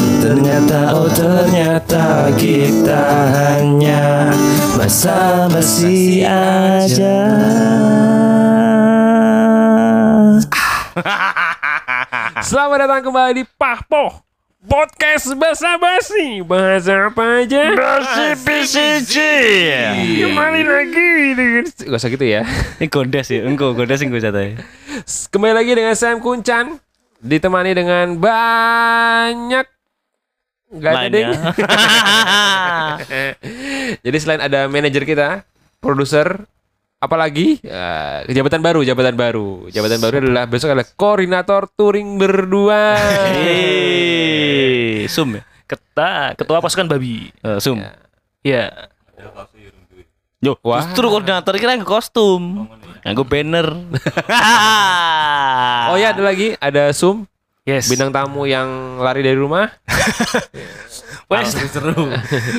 Ternyata oh ternyata Kita hanya Basa-basi aja. Selamat datang kembali di Pahpoh Podcast Basa Basi Bahasa apa aja? Basi PCG Kembali lagi dengan Gak usah gitu ya. Ini gondes ya Engkau gondes yang gue catai Kembali lagi dengan Sam Kuncan Ditemani dengan banyak Gak ada deh Jadi selain ada manajer kita Produser Apalagi ya, jabatan baru, jabatan baru. Jabatan baru adalah besok adalah koordinator touring berdua. Hei Sum ya Keta, ketua pasukan babi. Eh, Sum Ya. Yo, Wah. justru koordinator kira nggak kostum Nganggo banner Oh ya ada lagi, ada Sum, Yes. bintang tamu yang lari dari rumah. Pokoknya, seru.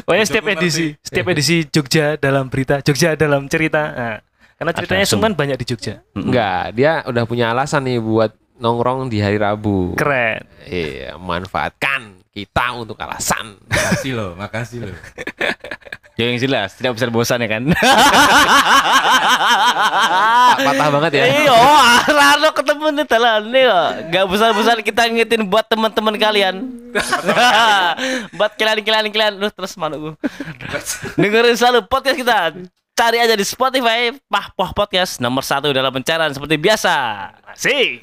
Pokoknya setiap edisi, setiap edisi Jogja dalam berita, Jogja dalam cerita. Nah, karena ceritanya Sum. Suman banyak di Jogja. Enggak, dia udah punya alasan nih buat nongkrong di hari Rabu. Keren. Iya, manfaatkan kita untuk alasan. Makasih loh, makasih loh. Ya yang jelas Tidak bisa bosan ya kan Patah banget ya. Iya, Rano ketemu nih telan nih kok. Gak besar-besar kita ngingetin buat teman-teman kalian. buat kalian-kalian kalian lu terus mana gue. Dengerin selalu podcast kita. Cari aja di Spotify Pah Poh Podcast nomor satu dalam pencarian seperti biasa. Masih.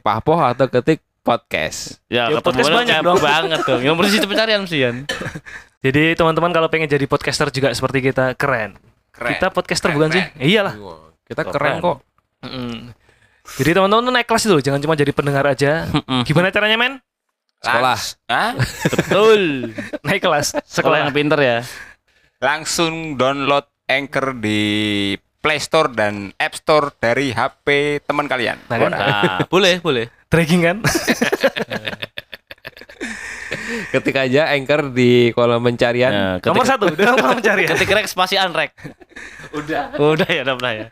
Pahpoh atau ketik podcast. Ya, Ya, ketemu podcast banyak dong. banget tuh. Yang bersih pencarian sih. Jadi teman-teman kalau pengen jadi podcaster juga seperti kita, keren. Keren. Kita podcaster Keren, bukan sih? keren. Iyalah. Wah, Kita keren kok. Mm. Jadi teman-teman tuh naik kelas dulu, jangan cuma jadi pendengar aja. Gimana caranya, men? Sekolah. Hah? Betul. Naik kelas, Sekolah yang sekolah. pinter ya. Langsung download Anchor di Play Store dan App Store dari HP teman kalian. Nah, kan? Nah, boleh, boleh. Dragging kan? Ketik aja anchor di kolom pencarian. Nah, ketika- Nomor satu, dalam kolom pencarian. Ketik rek spasi unrek. Udah. Udah ya, udah ya.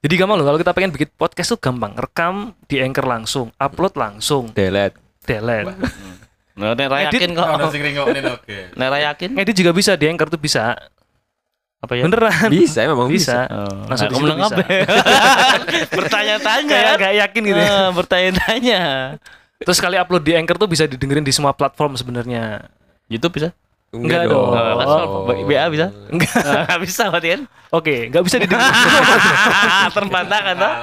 Jadi gampang loh, kalau kita pengen bikin podcast tuh gampang. Rekam di Anchor langsung, upload langsung, Delete. delete. Nah, nek ra Edit. yakin kok. sing ringokin oke. Nek ra yakin Ngedit juga bisa di Anchor tuh bisa. apa ya? Beneran. Bisa, memang bisa. Bisa. Oh, Langsung situ menang bisa. apa? Bertanya-tanya. Kayak gak yakin gitu. ya. Eh, Bertanya-tanya. Terus sekali upload di Anchor tuh bisa didengerin di semua platform sebenarnya. YouTube bisa? Enggak dong. Oh. BA bisa? Enggak bisa berarti kan? Oke, nggak bisa didengerin. Terbantahkan toh?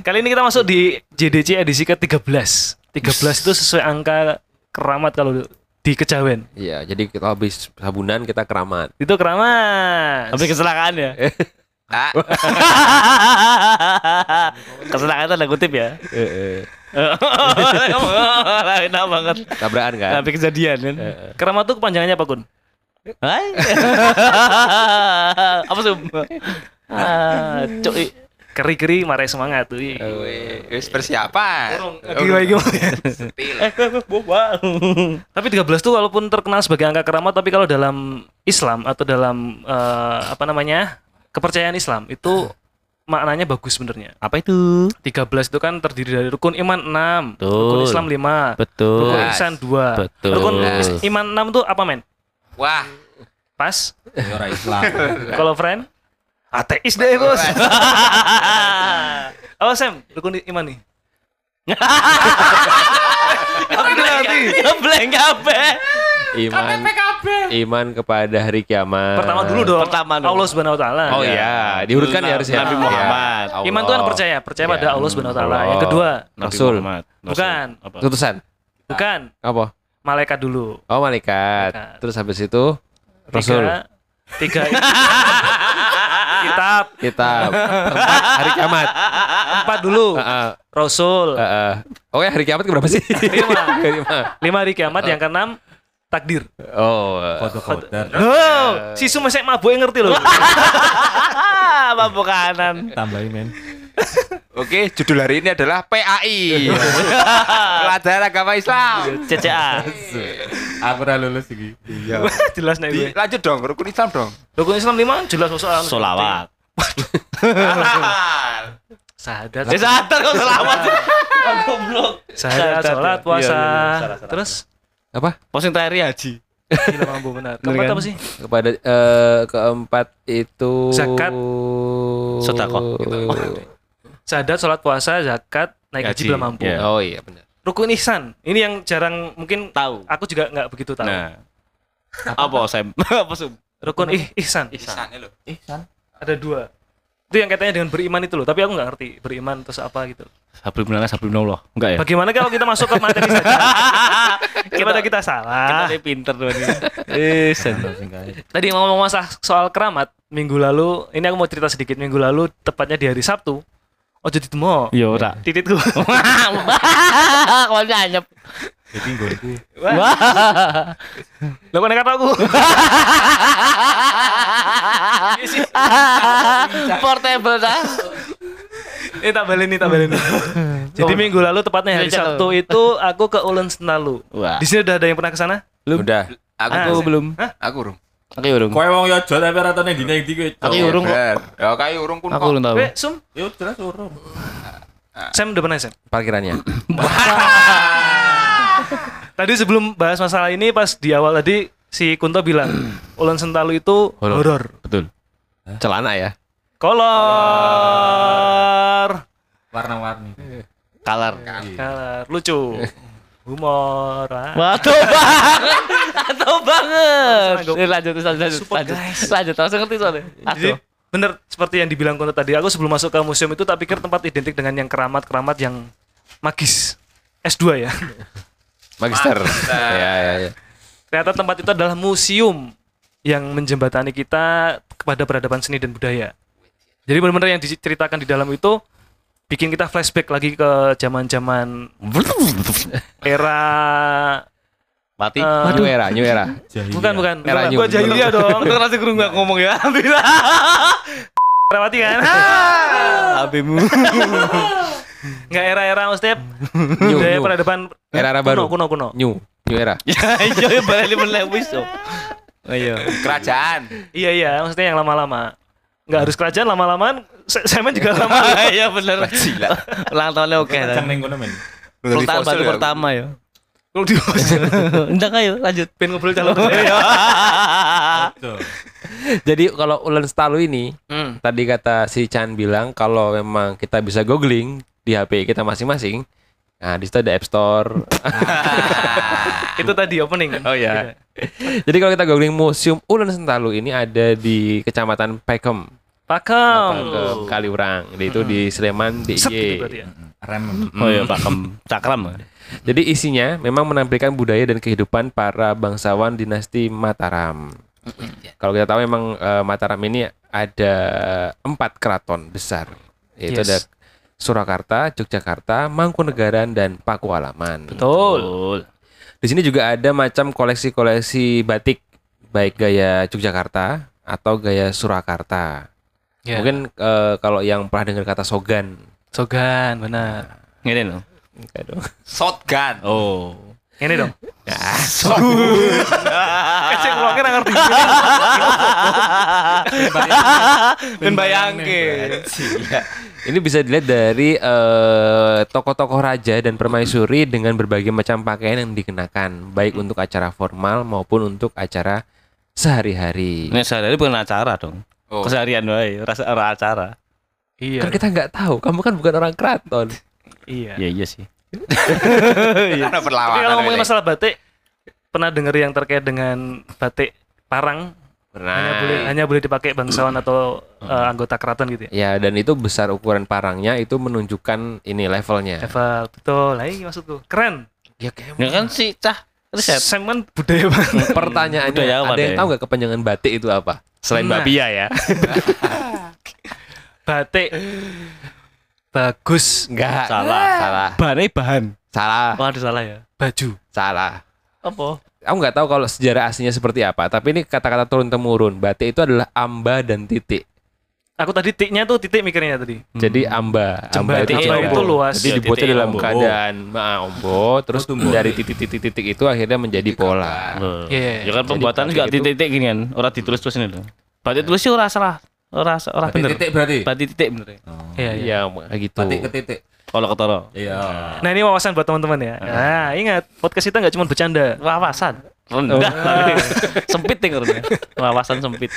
Kali ini kita masuk di JDC edisi ke-13. 13 itu sesuai angka keramat kalau di kejawen. Iya, jadi kita habis sabunan kita keramat. Itu keramat. Habis kecelakaan ya? Ah, kecelakaan tanda kutip ya? Eh, eh. Enak banget. Tabrakan kan? Tapi kejadian kan? Keramat tuh kepanjangannya apa, Kun? Hai. Apa sih? Ah, cuy. Keri-keri marai semangat tuh. Eh, wis persiapan. Gimana gimana? Setil. Tapi 13 tuh walaupun terkenal sebagai angka keramat tapi kalau dalam Islam atau dalam eh, apa namanya? Kepercayaan Islam itu maknanya bagus sebenarnya. Apa itu? 13 itu kan terdiri dari rukun iman 6, Betul. rukun Islam 5, Betul. rukun ihsan 2. Betul. Rukun iman 6 tuh apa, men? Wah, Pas. ora Islam. Kalau friend ateis deh, Bos. oh, Sam, rukun iman nih. Apa itu nanti? Blank kabeh. Iman iman kepada hari kiamat. Pertama dulu dong. Pertama dong. Allah Subhanahu wa taala. Oh iya, diurutkan ya harus ya. Nabi Iya. Muhammad. Allah. Iman itu kan percaya, percaya pada Iya. Allah Subhanahu wa taala. Yang kedua, Nabi Rasul. Muhammad. Bukan. Apa? Utusan. bukan Apa? malaikat dulu. Oh, malaikat. Malaikat. Terus habis itu Rasul. Tiga, tiga kitab, Kitab. Empat hari kiamat. empat dulu. Heeh. Rasul. Heeh. Oh ya hari kiamat berapa sih? Lima. Lima. Lima hari kiamat, yang keenam takdir. Oh, Foto kodar. Oh, si Sum masih mabuk yang ngerti loh. Mabuk kanan. Tambahin men. Oke, judul hari ini adalah PAI. Pelajaran agama Islam. CCA. Aku udah lulus iki. Iya. Jelas nih gue. Lanjut dong, rukun Islam dong. Rukun Islam lima jelas soal Solawat. Sahadat. Eh sadar kok selawat. Goblok. Sahadat, sholat, Iya, puasa. iya, iya. Terus apa? Posting terakhir haji. gila mampu benar. Keempat kan? apa sih? Kepada eh, keempat itu Zakat. Sedekah. Sahadat, sholat, puasa, zakat, naik haji Haji, belum mampu. iya. Oh iya benar. Rukun ihsan. Ini yang jarang mungkin Tahu. aku juga nggak begitu tahu. Nah. Apa Sam? Apa Sum? Rukun ih, ihsan. Ihsannya loh. Ada dua. Itu yang katanya dengan beriman itu loh. Tapi aku nggak ngerti beriman terus apa gitu. Sabri menala sabri Allah. Enggak ya? Bagaimana kalau kita masuk ke materi saja? Gimana kita salah? Kita pinter tuh ini. Eh, Sam. Tadi ngomong masalah soal keramat minggu lalu. Ini aku mau cerita sedikit minggu lalu tepatnya di hari Sabtu. Oh jadi temu. Ya ora. Tititku. Kalau anyep. Jadi nggonku. Wah. Lo kok nekat aku? Portable dah. Ini tak baleni, tak baleni. Jadi minggu lalu tepatnya hari. Sabtu itu aku ke Ulen Sentalu. Wah. Di sini udah ada yang pernah ke sana? Udah. Aku Ah, belum. Hah? Aku urung. Oke, urung. Kowe wong Yojo tapi ratane dina iki kowe. Aku urung kok. Ya kayak urung pun Aku urung tahu. Eh, Sum, Yo jelas urung. Sam udah pernah Sam? Parkirannya. Tadi sebelum bahas masalah ini pas di awal tadi si Kunto bilang Ulen Sentalu itu horor. Betul. Celana ya. Kolor. Warna-warni. Color. Color. Lucu. Humor. ah. Waduh banget. Waduh banget. Eh, lanjut lanjut lanjut. Support, Lanjut. guys. Lanjut. Langsung ngerti soalnya. Jadi bener seperti yang dibilang Kunto tadi. Aku sebelum masuk ke museum itu tak pikir tempat identik dengan yang keramat-keramat yang magis. S2 ya. Magister. ya ya ya. Ternyata tempat itu adalah museum yang menjembatani kita kepada peradaban seni dan budaya. Jadi benar-benar yang diceritakan di dalam itu bikin kita flashback lagi ke zaman-zaman era Mati. eh, New era, new era. Jahiliyah. bukan bukan Era new. gua jahiliyah dong. Untung rasa guru nggak ngomong ya. Alhamdulillah. Rawati kan? Abimu. Enggak era-era maksudnya New, budaya new. peradaban Era-era kuno, baru. kuno kuno. New, new era. Ya, iya balik menang besok. Ayo. kerajaan. Iya iya, maksudnya yang lama-lama. Enggak harus kerajaan lama-lamaan. Semen juga lama. Iya bener. Gila. Ulang tahunnya oke. Kencang ning kono men. Fossil batu ya. pertama ya. Kalau di Ndang ayo lanjut. pengen ngobrol calon. Tuh. Jadi kalau Ulen Stalu ini Hmm. tadi kata si Chan bilang kalau memang kita bisa googling di HP kita masing-masing. Nah, di situ ada App Store. Itu tadi opening. Oh ya. Jadi kalau kita googling Museum Ulen Sentalu ini ada di Kecamatan Pekem, Pakem. Pekem Kaliurang. Itu di Sleman gitu DIY. berarti ya. Rem. Oh iya pakem cakram. Jadi isinya memang menampilkan budaya dan kehidupan para bangsawan dinasti Mataram. Kalau kita tahu memang eh, Mataram ini ada empat keraton besar, yaitu Yes. ada Surakarta, Yogyakarta, Mangkunegaran, dan Pakualaman. Betul. Di sini juga ada macam koleksi-koleksi batik, baik gaya Yogyakarta atau gaya Surakarta. Ya. Mungkin eh, kalau yang pernah dengar kata Sogan, Sogan, benar. Ngene loh. enggak dong. Shotgun. Oh. Ini dong. Ya, Kasih ngulangin nggak ngerti. Ben bayangke. Ini bisa dilihat dari eh, tokoh-tokoh raja dan permaisuri dengan berbagai macam pakaian yang dikenakan, baik untuk acara formal maupun untuk acara sehari-hari. Ini sehari bukan acara dong. Oh. Keseharian wae, rasa ora acara. Iya. Kan kita nggak tahu, kamu kan bukan orang keraton. Iya. Iya iya sih. Tapi perlawanan. kalau ngomongin masalah batik, pernah dengar yang terkait dengan batik parang hanya boleh Nah, hanya boleh dipakai bangsawan atau eh, anggota keraton gitu ya. ya dan itu besar ukuran parangnya itu menunjukkan ini levelnya. Level betul. Lah ini maksudku. Keren. Ya kayak Ya kan si cah riset. Sam kan budaya banget. pertanyaannya Budayawan ada yang ya. tahu nggak kepanjangan batik itu apa? Selain Nah. bapia ya. batik bagus Enggak. Salah. Salah. Bahannya bahan. Salah. oh ada salah ya baju Salah. Apa? Aku nggak tahu kalau sejarah aslinya seperti apa, tapi ini kata-kata turun temurun. Batik itu adalah amba dan titik. Aku tadi tiknya tuh titik mikirnya tadi. Jadi amba, amba itu, amba itu luas. Jadi Ya, dibuatnya dalam ombo. keadaan ah, ombo, terus dari titik-titik-titik itu akhirnya menjadi pola. Loh. Iya. Ya kan pembuatan itu- titik-titik gini kan. Orang ditulis terus ini loh. Batik tulis sih ora salah. Ora ora Berarti bener. titik berarti. Batik titik bener. ya? Iya, iya. Iya, kayak gitu. Batik ke titik. Kalau ketara. Iya. Nah, ini wawasan buat teman-teman ya. Nah, ingat podcast kita nggak cuma bercanda. Wawasan. Rendah. sempit ya karena. Wawasan sempit.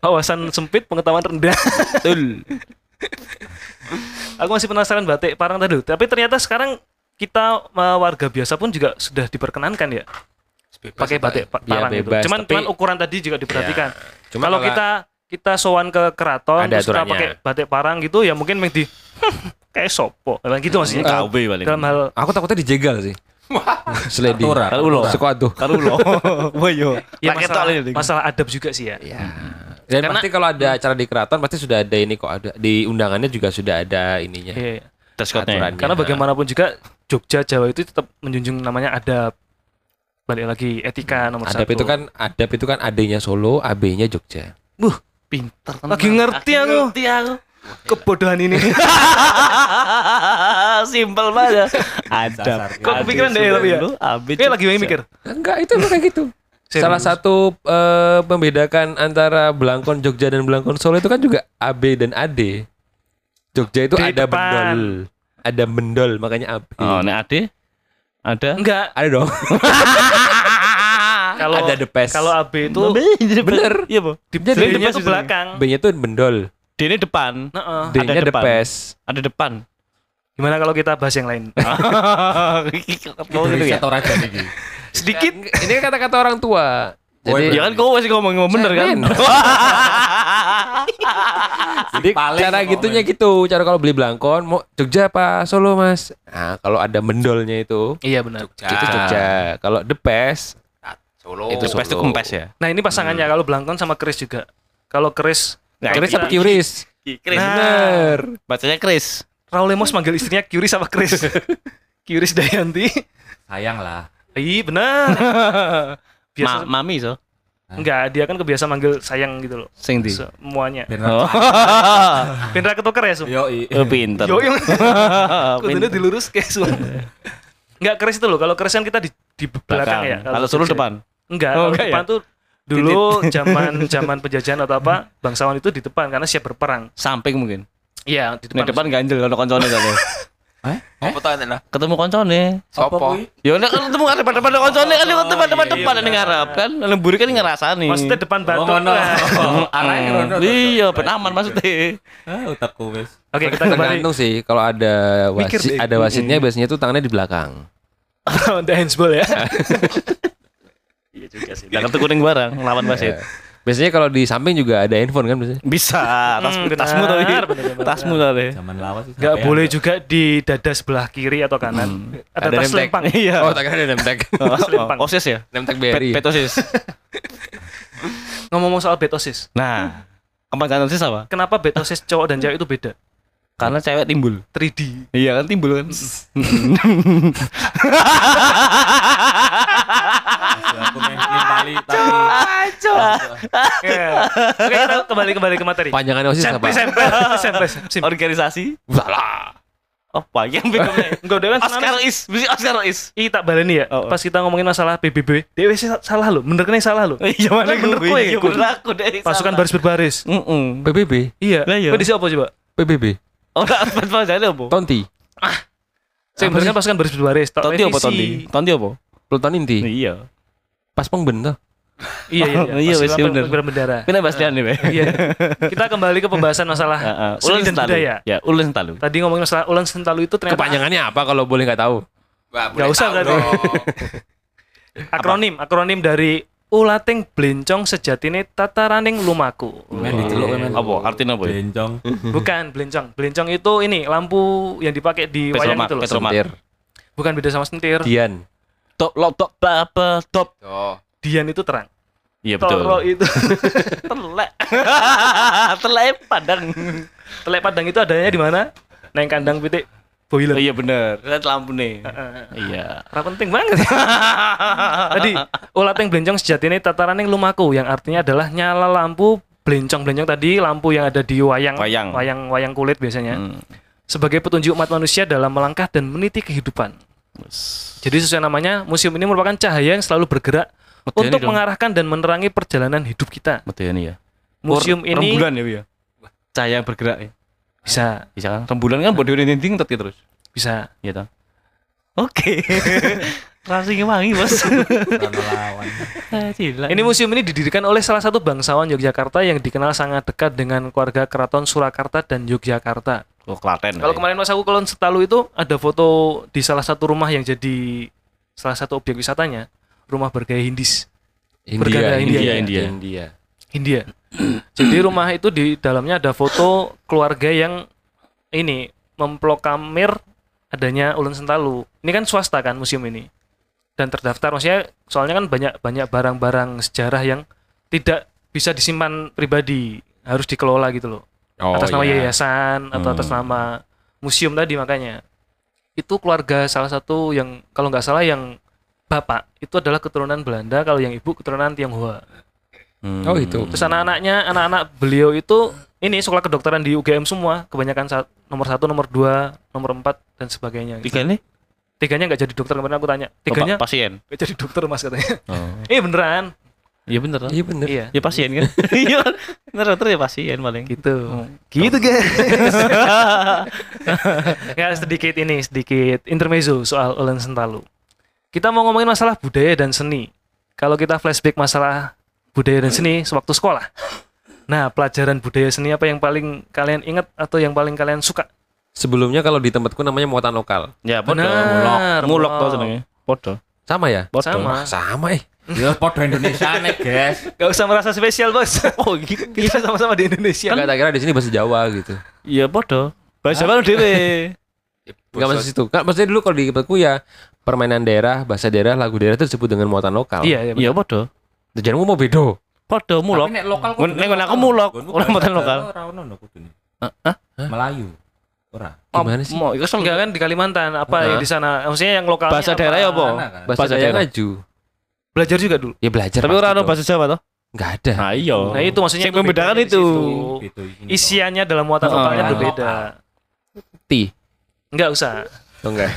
Wawasan sempit, pengetahuan rendah. Betul. Aku masih penasaran batik parang tadi. Tapi ternyata sekarang kita eh, warga biasa pun juga sudah diperkenankan ya pakai batik pa- Ya, parang itu. bebas, Cuman tapi- cuman ukuran tadi juga diperhatikan. Cuma kalau kalau- kita kita sowan ke keraton Ada terus kita aturannya. pakai batik parang gitu ya mungkin meng di kayak sopo. Kayak gitu maksudnya. KW paling. Dalam hal Aku takutnya dijegal sih. Seledi. Kalau ulo. Suka tuh. Karo lo. Woyo. ya Pakai masalah, tol ini. masalah adab juga sih ya. Ya. Dan Karena- pasti kalau ada acara di keraton pasti sudah ada ini kok ada di undangannya juga sudah ada ininya. Iya. Aturannya. Karena bagaimanapun juga Jogja Jawa itu tetap menjunjung namanya adab. Balik lagi etika nomor Adab satu. itu kan adab itu kan adanya Solo, AB-nya Jogja. Buh, Pinter. Lagi ngerti aku. Ngerti aku. kebodohan ini. Simpel banget. Ada. Dasar. Kok kepikiran deh tapi ya? Abis. Kayak lagi mikir. Enggak, itu emang kayak gitu. Serius? Salah satu eh, membedakan antara Blangkon Jogja dan Blangkon Solo itu kan juga AB dan AD. Jogja itu Di ada depan. bendol. Ada bendol makanya AB. Oh, nek ade ada. Enggak. Ada dong. Kalau Ada the best. Kalau AB itu Bener. Iya, Bu. di depan D-nya tuh sih belakang. B-nya tuh bendol. D ini depan. Heeh. D-nya the depan. best. Ada depan. Gimana kalau kita bahas yang lain? Mau gitu ya? Sedikit. Ini kan kata-kata orang tua. Oh, Jadi, Ya kan kau masih ngomong ngomong bener kan? Jadi Paling cara gitunya men. gitu. Cara kalau beli Blangkon mau Jogja apa Solo, Mas? Nah, kalau ada mendolnya itu Iya benar. itu Jogja. Kalau the best Solo. Itu Itu itu Solo. kempes ya. Nah, ini pasangannya kalau Blangkon sama Chris juga. Kalau Chris Nah, Chris apa Curis? Chris. Nah. Bener. Bacanya Chris. Raul Lemos manggil istrinya Curis sama Chris. Curis Dayanti. Sayang lah. Iya benar. Biasa Ma mami so. enggak, dia kan kebiasa manggil sayang gitu loh. Sing di. Semuanya. Oh. Pindah ketuker ya, Su? Yo. Oh, pinter. Yo, yang kudunya dilurus kayak Su. Enggak Chris itu loh. Kalau Chris kan kita di, di belakang, ya. Kalau suruh depan. Enggak, Oh, depan ya? tuh dulu zaman zaman penjajahan atau apa, bangsawan itu di depan karena siap berperang. Samping mungkin. Iya, di depan. depan ganjel kalau koncone tadi. Apa tuh enten lah? Ketemu koncone. Sopo? Ya nek kan ketemu depan depan koncone kan ketemu depan depan depan ning ngarep kan. Lemburi kan ngerasani. Maksudnya depan Oh, batu. ngono. Nah. Arahnya rono. Iya, ben aman maksudnya. Ah, utakku wis. Oke, kita kembali. Tergantung sih. Kalau ada wasit, ada wasitnya biasanya tuh tangannya di belakang. The handsball ya. Iya juga sih. Jangan tuh kuning barang lawan wasit. Biasanya kalau di samping juga ada handphone kan biasanya. Bisa, tas, Hmm, tasmu benar. Tasmu tadi. Zaman lawas sih. Enggak boleh juga di dada sebelah kiri atau kanan. Ada, tas nemtek. lempang. Iya. Oh, tak ada nemtek. Tas lempang. Oh, osis ya? nemtek Pet, berry. petosis. Ngomong-ngomong soal betosis. Nah, kepanjangan osis apa? Kenapa betosis cowok dan cewek itu beda? Karena cewek timbul. 3D. Iya kan timbul kan. Aku main nimpali tapi Ya. Oke, kita kembali kembali ke materi. Panjangan osis apa? Sampai. Organisasi. Salah. Oh, banyak bingungnya. Enggak dewe kan Oscar is, mesti Oscar is. Ih tak baleni ya. Oh, oh. Pas kita ngomongin masalah PBB, dewe sih salah lo. Bener kena salah lo. Iya mana Bener gue, kowe, iya Kun. bener aku deh. Pasukan baris berbaris. Heeh. PBB. Iya. Lah, iya. Apa coba? PBB. Oh, enggak pas jadi apa? Tonti. Saya bener kan pasukan baris berbaris. tok Tonti apa tonti? Tonti apa? Peloton inti. Iya. Pas pengben tuh. Iya iya. Oh, iya, wes, iya, bener. bendera. Kena bahas dia nih. Iya. Kita kembali ke pembahasan masalah Ulen sentalu. budaya. Ya, ulen sentalu. Tadi ngomongin masalah ulen sentalu itu ternyata Kepanjangannya apa kalau boleh nggak tahu? Wah, usah dong. akronim akronim dari Ulating blencong sejatine tataraning lumaku. men diceluk men. Apa? Artinya apa ya? Bencong. Bukan blencong. Blencong itu ini lampu yang dipakai di wayang itu loh. Sentir. Bukan beda sama sentir. Dian. Top, lo, top, apa, top. Tuh. Dian itu terang. Iya betul. Toro itu Telek. Telek padang. telek padang itu adanya di mana? Neng kandang pitik boiler. Oh, iya bener. Kan lampu nih. Iya. Ora penting banget. Tadi ulat yang blencong sejati ini tataran yang lumaku yang artinya adalah nyala lampu blencong-blencong tadi lampu yang ada di wayang Wayang. wayang, wayang kulit biasanya Hmm. sebagai petunjuk umat manusia dalam melangkah dan meniti kehidupan. Jadi sesuai namanya, museum ini merupakan cahaya yang selalu bergerak Medeni untuk dong. mengarahkan dan menerangi perjalanan hidup kita. Medeni ya. Museum Oh, ini rembulan ya, ya. Cahaya yang bergerak ya. Bisa Bisa kan? Rembulan kan bodoh ini dinding tetep terus. bisa Iya toh. Oke. Rasanya wangi, Bos. Ini museum ini didirikan oleh salah satu bangsawan Yogyakarta yang dikenal sangat dekat dengan keluarga keraton Surakarta dan Yogyakarta. oh, Klaten. Kalau kemarin pas aku ke Setalu itu ada foto di salah satu rumah yang jadi salah satu objek wisatanya, rumah bergaya Hindis. India, India, India, India. India. India. jadi rumah itu di dalamnya ada foto keluarga yang ini memplokamir adanya Ulun Sentalu. Ini kan swasta kan museum ini. Dan terdaftar maksudnya soalnya kan banyak banyak barang-barang sejarah yang tidak bisa disimpan pribadi, harus dikelola gitu loh. Oh, atas nama iya. yayasan atau atas Hmm. nama museum tadi makanya. Itu keluarga salah satu yang kalau nggak salah yang bapak itu adalah keturunan Belanda, kalau yang ibu keturunan Tionghoa. Hmm. Oh, itu. Terus anak-anaknya, anak-anak beliau itu ini sekolah kedokteran di UGM semua, kebanyakan saat nomor satu, nomor dua, nomor empat dan sebagainya. gitu. Tiga ini Tiganya nggak jadi dokter kemarin aku tanya. Tiganya Bapak pasien. nggak jadi dokter mas katanya. Oh. Eh beneran? Iya bener. Iya bener. Iya. Ya pasien kan. Iya. Bener dokter ya pasien paling. Gitu. Oh. Gitu guys. ya sedikit ini, sedikit intermezzo soal Ulen Sentalu. Kita mau ngomongin masalah budaya dan seni. Kalau kita flashback masalah budaya dan seni sewaktu sekolah. Nah, pelajaran budaya seni apa yang paling kalian ingat atau yang paling kalian suka? Sebelumnya kalau di tempatku namanya muatan lokal. Ya podo. Benar, Mulok. Mulok tuh mulok. senengnya. Podo. Sama ya? Podo. Sama. Wah, sama eh. Ya podo Indonesia nih, guys. Gak usah merasa spesial bos. Oh gitu. Kita sama-sama di Indonesia. Enggak tak kira di sini bahasa Jawa gitu. Iya podo. Bahasa mana dhewe? Enggak masuk situ. Kan maksudnya dulu kalau di tempatku ya permainan daerah, bahasa daerah, lagu daerah itu disebut dengan muatan lokal. Iya, iya. Iya podo. Tujuanmu mau bedo. Podo mulok. Nek lokal Ngon- nek ngono aku mulok. Ora mboten lokal. Ora ono no kudune. Hah? Melayu. Ora. Gimana sih? Mau iku Enggak kan di Kalimantan apa yang di sana? Maksudnya yang lokal Bahasa daerah ya apa? Kan? Bahasa, daerah ngaju. Belajar juga dulu. Ya belajar. Tapi ora ono bahasa Jawa toh? Enggak ada. Nah iya. Nah, itu maksudnya Yang membedakan itu. Isiannya dalam muatan Oh, lokalnya berbeda. Ti. Enggak usah. Oh, enggak.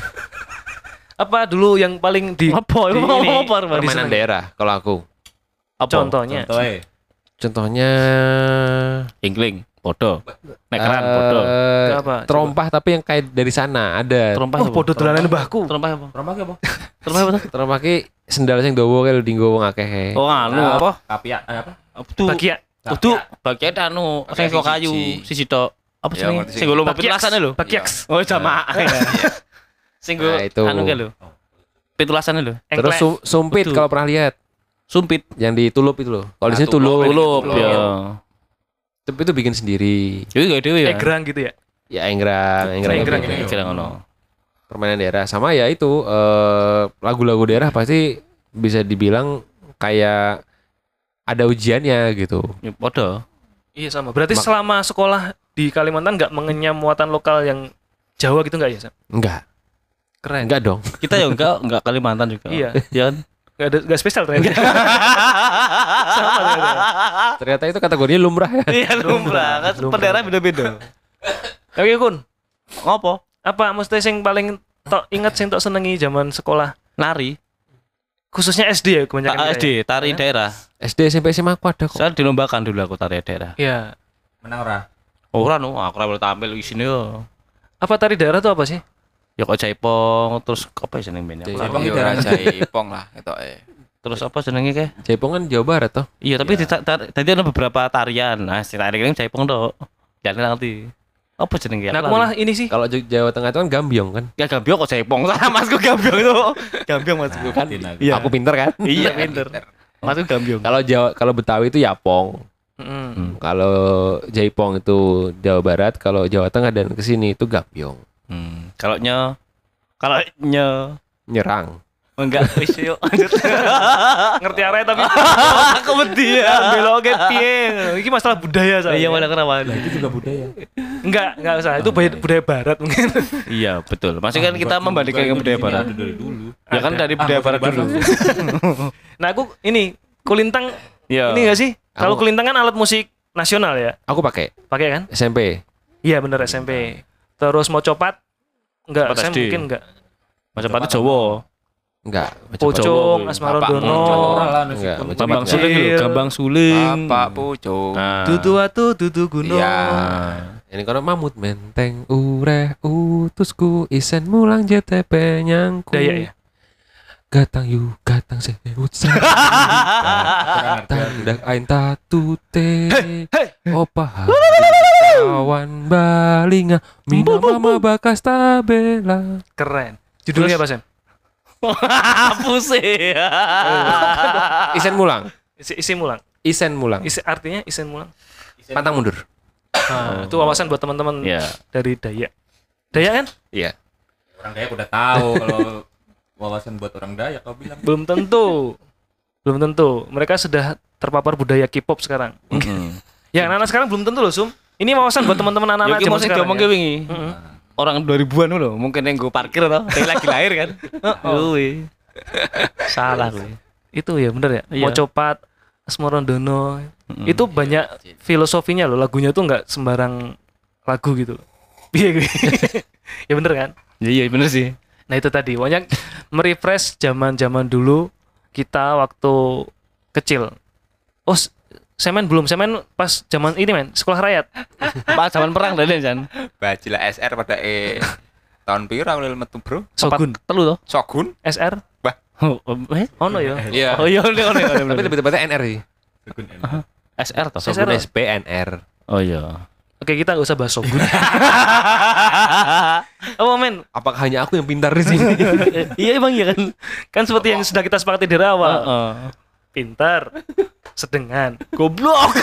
Apa dulu yang paling di Apa? di Apa? ini, Apa? Apa? Permainan daerah kalau aku. Apa? contohnya? Contoh eh. Contohnya Ingling. Podo. Nekeran eh, podo. Apa? Terompah tapi yang kayak dari sana ada. Terompah Oh, podo dolanan mbahku. Terompah apa? Rombak apa? Terompah apa? Terompah ki sendal sing dawa kayak dinggo wong akeh. Oh anu Nah, apa? Kapia eh, apa? Tuh. Bagia. Itu bagian anu Pakai sing kok kayu siji. sisi tok. Apa Ya, jenenge? ngerti Sing Bagiaks. pitulasan lho. Bagiaks. Oh jamaah. Sing go Nah, anu ke lho. Pitulasan lho. Terus sumpit kalau pernah lihat Sumpit. yang ditulup itu loh. Kalau di Nah, sini tulup. Tulup Tulup. ya. Tapi itu bikin sendiri. Jadi gak dewe ya. Egrang gitu ya. Ya enggrang, enggrang, Enggrang, gitu. enggrang. Egrang ngono. Permainan daerah sama ya itu eh, lagu-lagu daerah pasti bisa dibilang kayak ada ujiannya gitu. Ya podo. Iya sama. Berarti Mak- selama sekolah di Kalimantan nggak mengenyam muatan lokal yang Jawa gitu nggak ya? Sam? Enggak, Keren. enggak dong. Kita ya enggak enggak Kalimantan juga. Iya. Ya kan? Nggak ada nggak spesial ternyata. sama ternyata. Ternyata itu kategorinya lumrah ya. Iya lumrah. Kan Lumrah. per daerah beda-beda. Oke kun. Ngopo? Apa mesti sing paling tok ingat sing tok senengi zaman sekolah? Nari. Khususnya SD ya kebanyakan. ya? SD, tari daerah. SD SMP SMA aku ada kok. Saya dilombakan dulu aku tari daerah. Iya. Menang ora? Ora no, aku ora tampil di sini yo. Apa tari daerah tuh apa sih? Ya kok jaipong, terus apa ya jeneng bandnya? Jaipong itu Iya, Jaipong lah itu eh. Terus apa jenenge ke? Jaipong kan Jawa Barat toh. Iya, tapi tar- tadi ada beberapa tarian. Nah, si tari ini jaipong tok. Jangan nanti. Apa jenenge? Nah, aku malah ini sih. Kalau Jawa Tengah itu kan Gambyong kan. ya gambiong kok jaipong. Sama masku gambiong itu. Gambiong masku kan. Iya. Aku pinter kan. Iya, pinter. Masku gambiong. Kalau Jawa kalau Betawi itu Yapong. Mm. Kalau Jaipong itu Jawa Barat, kalau Jawa Tengah dan ke sini itu Gambyong. Hmm. Kalau nye kalau nye Nyerang. Enggak, wis yuk lanjut. Ngerti arah tapi Aku wedi ya. belok ke piye. Iki masalah budaya saya. Iya, mana kenapa? Itu juga budaya. Enggak, enggak usah. Itu budaya, budaya barat mungkin. Iya, betul. Maksudnya kan kita membandingkan dengan budaya barat. Dari dulu. Ya kan dari budaya barat dulu. nah, aku ini kulintang Iya. ini enggak sih? Kalau kulintang kan alat musik nasional ya. Aku pakai Pakai kan? SMP. Iya bener SMP. Terus mau copat? Enggak, saya SD. mungkin enggak. Masa patu Jawa. Enggak. Pocong, meskipun macam- Bambang. Suling lho, Gambang Suling. Bapak pucuk. Nah. Dudu atu, dudu gunung. Iya. Ini kono mamut menteng ureh utusku isen mulang JTP nyangku. Daya ya? Gatang yu gatang sewut sa. Tandak ain tatute. Opa kawan balinga mina mama bakas tabela. Keren. Judulnya apa, Sam? Hapus ya. Isen mulang. Isi, isi mulang. Isen mulang. Isi, artinya isen mulang. Pantang mundur. Nah, itu wawasan buat teman-teman Ya. dari Dayak. Dayak kan? Iya. Orang Dayak udah tahu kalau wawasan buat orang Dayak kau bilang. Belum tentu. Belum tentu. Mereka sudah terpapar budaya K-pop sekarang. Mm. Ya, anak-anak sekarang belum tentu loh, Sum. Ini wawasan buat teman-teman anak-anak Yo ki zaman mau sing sekarang. diomong ya. wingi. Mm-mm. Orang 2000-an lho, mungkin yang gue parkir tau, lagi lahir kan. Kuwi. Salah kuwi. Itu ya bener ya. Iya. Mau copat, Asmorondono. Mm. Itu banyak filosofinya loh. Lagunya tuh nggak sembarang lagu gitu. Iya, gue. ya bener kan? Iya iya bener sih. Nah itu tadi banyak merefresh zaman-zaman dulu kita waktu kecil. Oh, semen belum semen pas zaman ini men sekolah rakyat. Pas zaman perang tadi Jan. Bajila SR pada e tahun piro aku metu bro? Sogun, Telu toh. Sogun? SR. Oh, eh? Oh no ya. Iya. Oh iya, iya, iya, Tapi lebih tepatnya NR sih. Sekun N. SR toh. Sogun SR. SB NR. Oh iya. Oke kita nggak usah bahas Sogun. oh men, Apakah hanya aku yang pintar di sini? Iya emang iya kan. kan seperti yang sudah kita sepakati dari awal. Pintar, sedengan. Goblok.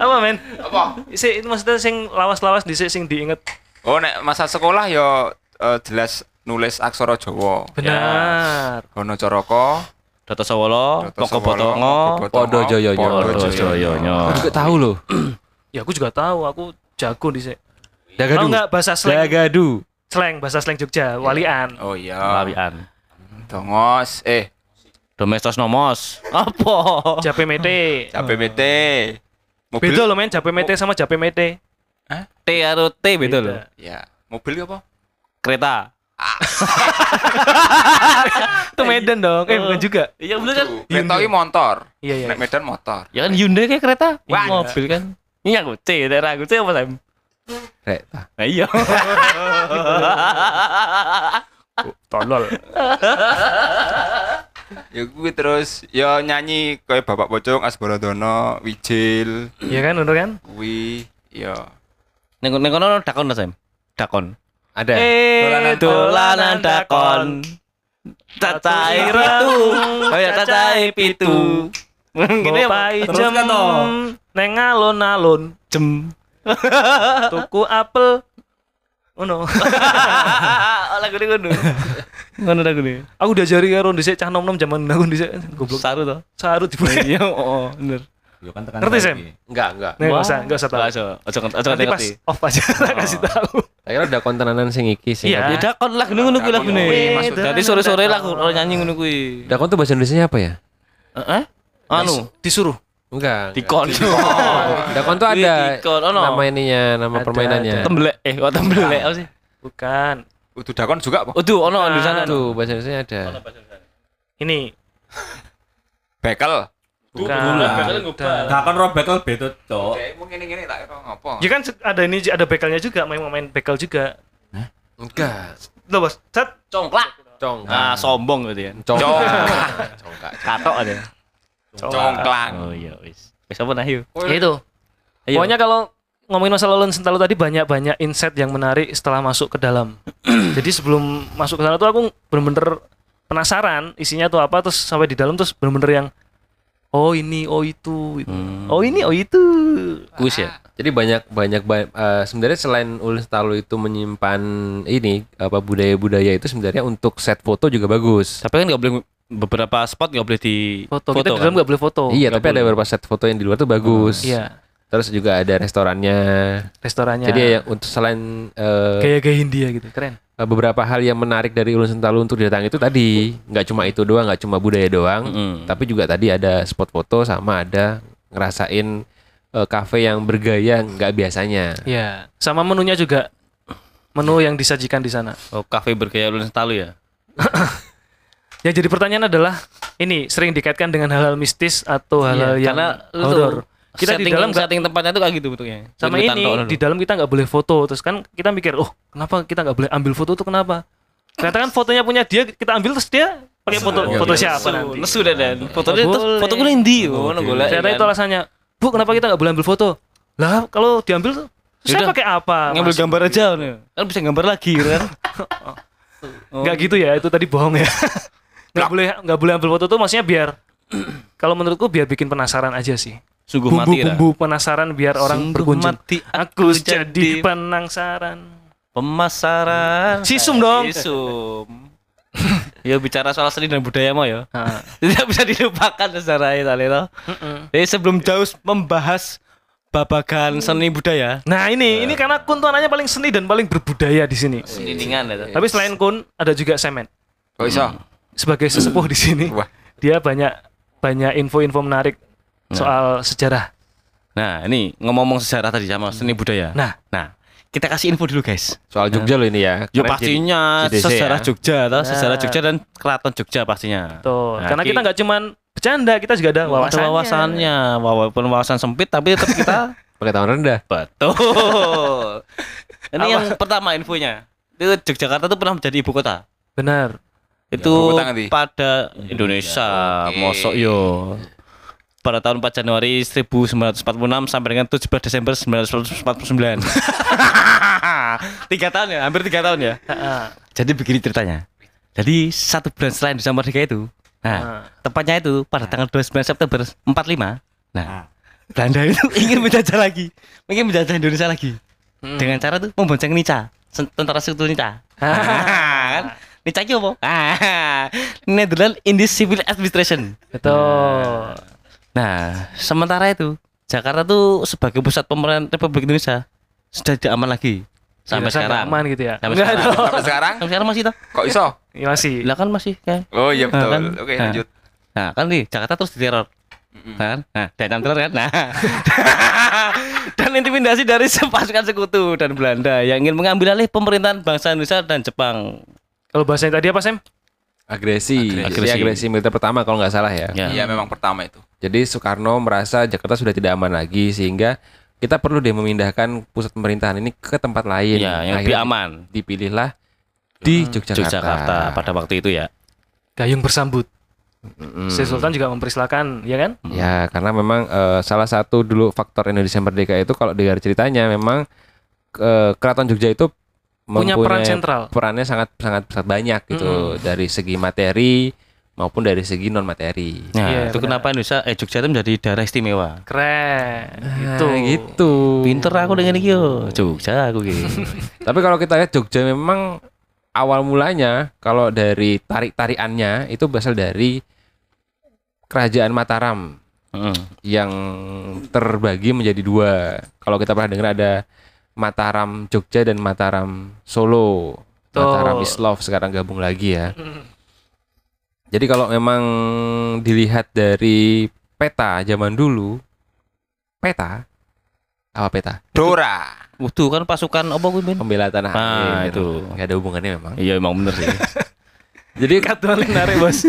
Apa men? Apa? Si, itu maksudnya sing lawas-lawas di sing diinget. Oh nek masa sekolah yo eh, jelas nulis aksara Jawa. Benar. Gono Coroko, Data Sawolo, Sawolo, Botongo, Podo Joyonya. Podo. Joyonya. Aku juga tahu loh. Ya aku juga tahu, aku jago di sini. Dagadu. Tahu nggak bahasa slang? Dagadu. Slang, bahasa slang Jogja, walian. Oh iya. Lawian. Dongos, eh, Domestos nomos. Apa? Jape mete. capek BT. Mobil. Beda loh men, jape mete sama jape mete. T karo T beda lho. Ya, mobil apa? Kereta. Itu Medan dong. Eh bukan juga. Iya bener kan? Kereta iki motor. Iya iya. Nek Medan motor. Ya kan Hyundai kayak kereta. Wah. mobil kan. Iya aku C, daerah aku C apa Sam? Kereta. Nah iya. Tolol. Ya gue terus ya nyanyi kayak Bapak Pocong, Asborodono, Wijil, Iya kan, bener kan? kuwi ya. Neng neng kono dakon ta Sam? Dakon. Ada. Eh, Dolanan dakon. Cacai pitu. Oh ya cacai pitu. Gini Teruskan jem neng alon-alon Jem. tuku apel. Oh no. Lagu ini ngono. Ngono lagu ini. aku diajari karo dhisik cah nom-nom zaman aku dhisik goblok. Saru toh. Sarut dibulai. Iya, oh, bener. Yo kan tekan Ngerti. Sam? Enggak, enggak. Enggak usah, enggak usah tahu. Ojo, ojo ojo Nanti pas ngerti. off aja tak kasih tahu. Kira udah kontenanan sing iki sing. Iya. Ya dakon lagu ngono kuwi lagu Dakon kuwi, ini. maksudnya. Jadi sore-sore lagu orang nyanyi ngono kuwi. Dakon tuh bahasa Indonesia apa ya? Eh? Anu, Disuruh. Enggak. dikon. Dakon tuh ada Dikon, ono. nama ininya, nama Ada, permainannya. ada. Tembelek, eh kok tembelek apa sih? Bukan. Udah dakon juga apa? Waduh, ono di sana. Tuh bahasa Indonesia ada. Ini Bekel. bukan. Dakon roh bekel beda, Cok. Mungkin ini tak kira ngopo. Ya kan ada ini ada bekalnya juga, main main bekal juga. Enggak. Loh, Bos. Set. Congklak. Cong. Nah, sombong gitu ya. Cong. Congklak. Congkak. Katok ada. Congklang. Oh iya, wis. Wis apa nah yuk? Ya itu. Ayo. Pokoknya kalau ngomongin masalah Lon Sentalu tadi banyak-banyak insight yang menarik setelah masuk ke dalam. Jadi sebelum masuk ke sana tuh aku bener-bener penasaran isinya tuh apa terus sampai di dalam terus bener-bener yang oh ini oh itu gitu. Hmm. oh ini oh itu Kuis ya. Jadi banyak banyak ba- eh, sebenarnya selain Ulin Stalu itu menyimpan ini apa budaya-budaya itu sebenarnya untuk set foto juga bagus. Tapi kan nggak boleh beberapa spot nggak boleh di foto, kita di kan? dalam nggak boleh foto iya, nggak tapi ada boleh. beberapa set foto yang di luar tuh bagus. iya Terus juga ada restorannya. restorannya Jadi ya untuk selain eh, gaya-gaya Hindia gitu keren eh, beberapa hal yang menarik dari Ulun Sentalu untuk didatangi itu tadi nggak cuma itu doang, nggak cuma budaya doang, tapi juga tadi ada spot foto sama ada ngerasain eh, kafe yang bergaya nggak biasanya. Iya, sama menunya juga menu yang disajikan di sana. Oh, kafe bergaya Ulun Sentalu ya. Yang jadi pertanyaan adalah ini sering dikaitkan dengan hal-hal mistis atau hal-hal Iya, yang karena outdoor. Kita di setting, dalam nggak setting tempatnya tuh kayak gitu bentuknya. sama Jadi ini di dalam kita nggak boleh foto terus kan kita mikir oh kenapa kita nggak boleh ambil foto tuh kenapa? Ternyata kan fotonya punya dia kita ambil terus dia pakai foto Iya, foto iya. siapa Nesu, nanti? nesu dah dan. Fotonya terus foto gue ndi? Oh, ngono. Ternyata itu alasannya. Bu kenapa kita nggak boleh ambil foto? Lah kalau diambil terus saya Yaudah, pakai apa? ngambil Mas? gambar aja nih. Kan bisa gambar lagi kan. Oh. Nggak gitu ya, itu tadi bohong ya. Nggak boleh nggak boleh ambil foto tuh maksudnya biar kalau menurutku biar bikin penasaran aja sih. Sungguh mati lah. Bumbu-bumbu penasaran biar orang Sungguh berkunjung. mati Aku jadi penasaran. pemasaran. Sisum dong. Sisum. ya bicara soal seni dan budaya mau ya. Tidak bisa dilupakan secara itu Lino. Jadi sebelum jauh membahas babagan seni budaya, Nah ini ini karena Kun tuh anaknya paling seni dan paling berbudaya di sini. seniningan itu. Tapi selain Kun ada juga Semen Kok iso? Sebagai sesepuh di sini. Wah. Dia banyak banyak info-info menarik soal sejarah. Nah, ini ngomong-ngomong sejarah tadi sama seni budaya. Nah, Nah, kita kasih info dulu guys. Soal Jogja loh ini ya. Ya pastinya JDC sejarah ya. Jogja, toh, Nah. sejarah Jogja dan keraton Jogja pastinya. tuh Nah, karena Ki- kita nggak cuman bercanda, kita juga ada Ada wawasannya. wawasannya, walaupun wawasan sempit tapi tetap kita Pengetahuan rendah. betul. Ini yang pertama infonya. Itu Yogyakarta itu pernah menjadi ibu kota. Benar. Itu ibu kota nanti? pada Indonesia, Oke. mosok yo. Pada tahun 4 Januari 1946 sampai dengan 17 Desember 1949. tiga tahun ya, hampir tiga tahun ya. Heeh. Jadi begini ceritanya. Jadi satu bulan setelah Indonesia Merdeka itu, nah, Nah. tepatnya itu pada tanggal 29 September 45. Nah, Belanda itu ingin menjajah lagi, ingin menjajah Indonesia lagi. Dengan cara tuh membonceng Nica, tentara sekutu Nica. kan? Itu apa? Ah, Netherlands Indies Civil Administration. Betul. Nah, sementara itu Jakarta tuh sebagai pusat pemerintahan Republik Indonesia sudah tidak aman lagi sampai nggak sekarang. aman gitu ya. Sampai Enggak sekarang. dong. Sampai sekarang? Sampai sekarang masih toh? Kok iso? Ya, masih. Lah kan masih kan. Oh iya betul. kan? Oke Nah. lanjut. Nah, kan nih Jakarta terus diteror. Kan? Nah, dan teror kan. Nah. dan intimidasi dari pasukan sekutu dan Belanda yang ingin mengambil alih pemerintahan bangsa Indonesia dan Jepang. Kalau bahasanya tadi apa, Sam? Agresi. Agresi. Jadi agresi militer pertama kalau nggak salah ya. Ya. Iya memang pertama itu. Jadi Soekarno merasa Jakarta sudah tidak aman lagi sehingga kita perlu deh memindahkan pusat pemerintahan ini ke tempat lain. Ya, yang lebih aman. Dipilihlah di Yogyakarta. Yogyakarta pada waktu itu ya. Gayung bersambut. Mm. Sri Sultan juga mempersilahkan, ya kan? Ya, karena memang eh, salah satu dulu faktor Indonesia merdeka itu kalau dengar ceritanya memang eh, Keraton Jogja itu Punya peran sentral. Perannya sangat sangat sangat banyak gitu dari segi materi maupun dari segi non materi. Nah, Iya, itu benar. kenapa Indonesia eh Jogja itu menjadi daerah istimewa. Keren. Itu. Nah, gitu. Pinter aku dengan iki yo. Jogja aku gitu. Tapi kalau kita lihat Jogja memang awal mulanya kalau dari tarik-tariannya itu berasal dari kerajaan Mataram Heeh. yang terbagi menjadi dua. Kalau kita pernah dengar ada Mataram Jogja dan Mataram Solo. Betul. Mataram Islov sekarang gabung lagi ya. Jadi kalau memang dilihat dari peta zaman dulu, peta apa peta? Dora. Waduh kan pasukan apa kuwi Ben? Pembela tanah Ah, air. itu. Nggak ada hubungannya memang. Iya emang bener sih. Jadi Katuan menarik, Bos.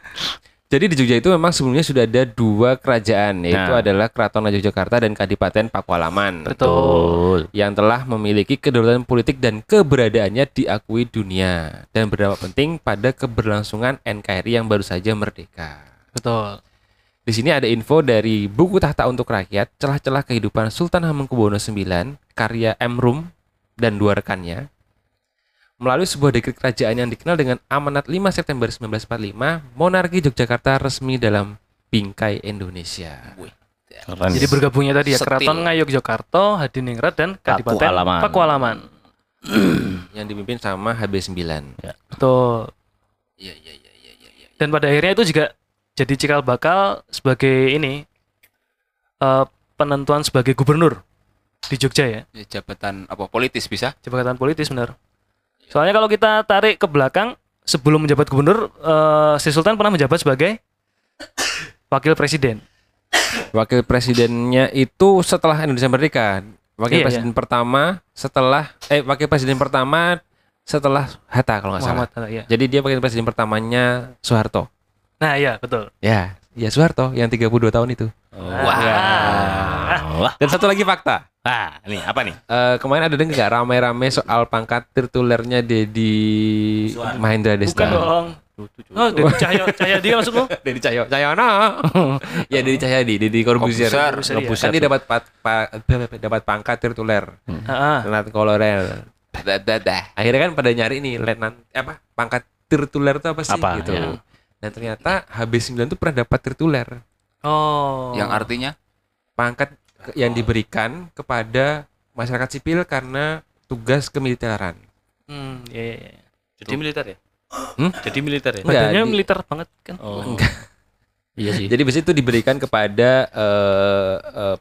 Jadi di Jogja itu memang sebelumnya sudah ada dua kerajaan yaitu Nah. adalah Keraton Yogyakarta dan Kadipaten Pakualaman Betul. yang telah memiliki kedaulatan politik dan keberadaannya diakui dunia dan berdampak penting pada keberlangsungan NKRI yang baru saja merdeka. Betul. Di sini ada info dari buku Tahta untuk Rakyat, celah-celah kehidupan Sultan Hamengkubuwono IX, karya M. Rum dan dua rekannya. Melalui sebuah dekret kerajaan yang dikenal dengan Amanat 5 September 1945, monarki Yogyakarta resmi dalam Bingkai Indonesia. Keren. Jadi bergabungnya tadi ya Setil. Keraton Ngayogyakarta, Hadiningrat dan Kadipaten Pakualaman. Pakualaman. Yang dipimpin sama HB9. Betul. Iya iya iya iya iya. Dan pada akhirnya itu juga jadi cikal bakal sebagai ini eh, penentuan sebagai gubernur di Jogja ya, Ya, jabatan apa politis bisa? jabatan politis benar. Soalnya kalau kita tarik ke belakang sebelum menjabat gubernur, eh, Sri Sultan pernah menjabat sebagai wakil presiden. Wakil presidennya itu setelah Indonesia Merdeka. Wakil Iya, presiden pertama setelah eh wakil presiden pertama setelah Hatta kalau nggak salah. Muhammad Hatta, ya. Jadi dia wakil presiden pertamanya Soeharto. Nah, iya, betul. Ya, ya Soeharto yang 32 tahun itu. Wah. Wah. Dan satu lagi fakta. Ah, ini apa nih? Eh, kemarin ada dengar nggak ramai-ramai soal pangkat tertulernya Dedi Mahendra Desta. Bukan dong. Oh, dari Cahyo, Cahyo dia maksud lo? Dedi Cahyo, Cahyono. ya Dedi Cahyadi, Dedi Corbuzier. Corbuzier. Corbuzier, iya. Kan dia dapat pat, pa- dapat pangkat tertuler, Heeh. Letnan Kolonel. Akhirnya kan pada nyari nih letnan eh, apa pangkat tertuler itu apa sih Apa, gitu. ya. Dan ternyata HB9 itu pernah dapat tertuler. Oh. Yang artinya Pangkat yang diberikan kepada masyarakat sipil karena tugas kemiliteran. Hmm, iya, iya, iya. Jadi militer ya? Hmm? Jadi militer ya? Badannya di- militer banget kan. Oh. Enggak. Iya sih. Jadi biasanya itu diberikan kepada eh, eh,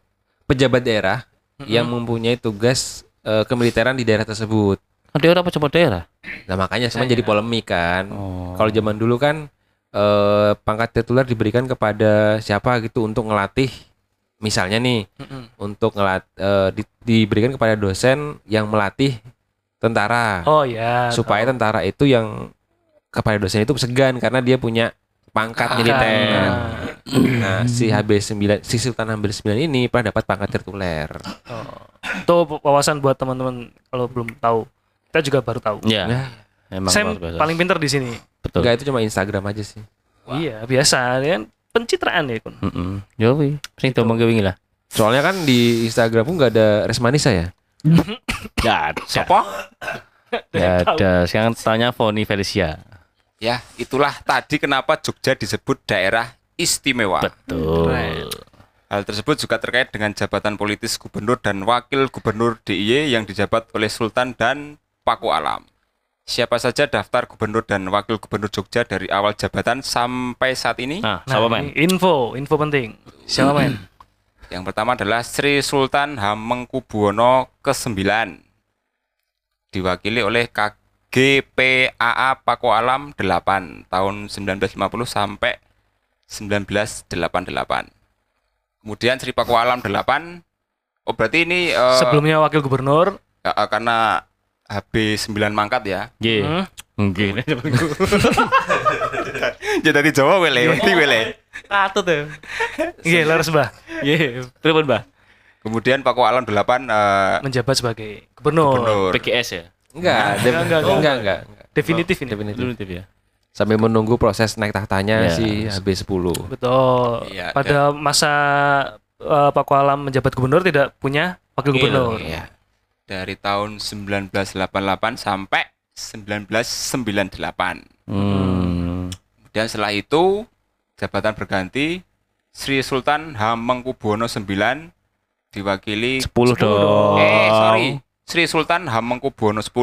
pejabat daerah yang mempunyai tugas eh, kemiliteran di daerah tersebut. Oh, dia orang pejabat daerah. Nah makanya semua jadi polemik kan. Oh. Kalau zaman dulu kan eh, pangkat tituler diberikan kepada siapa gitu untuk ngelatih, misalnya nih Mm-mm. untuk ngelat eh, di- diberikan kepada dosen yang melatih tentara Oh ya. supaya tentara itu yang kepada dosen itu segan karena dia punya pangkat militer. Nah, si HB9 si Sultan HB9 ini pernah dapat pangkat tertuler. Oh. Itu wawasan buat teman-teman kalau belum tahu. Kita juga baru tahu. Iya. Nah, Emang Sam luar biasa. paling pinter di sini. betul. enggak itu cuma Instagram aja sih. Iya, biasa kan pencitraan ya, Kun. Heeh. Yo wi. Sing domong ke wingi lah. Soalnya kan di Instagram pun nggak ada Resmanisa ya. Enggak ada. Siapa? Enggak ada. Sekarang tanya Foni Felicia. Ya, itulah tadi kenapa Jogja disebut daerah istimewa. Betul. Hal tersebut juga terkait dengan jabatan politis gubernur dan wakil gubernur DIY yang dijabat oleh Sultan dan Paku Alam. Siapa saja daftar gubernur dan wakil gubernur Jogja dari awal jabatan sampai saat ini? Nah, Nah, siapa men? ini info, info penting. Siapa main? Yang pertama adalah Sri Sultan Hamengkubuwono ke-9 diwakili oleh KGPAA Paku Alam 8 tahun 1950 sampai 1988. Kemudian Sri Paku Alam 8 Oh berarti ini eh, Sebelumnya wakil gubernur. ya, eh, karena HB 9 mangkat ya. Nggih. Hmm? Nggih. Ya dari Jawa wele, wedi wele. Katut ya. Iya, laras Mbah. Nggih. Pripun, Mbah? Kemudian Paku Alam 8 eh, Menjabat sebagai gubernur. gubernur. PGS ya? Enggak, Enggak, enggak, enggak, enggak, enggak. Definitif ini. Definitif. Definitif ya. Sambil menunggu proses naik tahtanya Ya. si HB10. Betul. Iya, Pada masa eh, Paku Alam menjabat gubernur tidak punya wakil gubernur. Iya. Dari tahun 1988 sampai 1998. Hmm. Kemudian setelah itu jabatan berganti Sri Sultan Hamengkubuwono IX diwakili 10 dong. Eh, sorry. Sri Sultan Hamengkubuwono X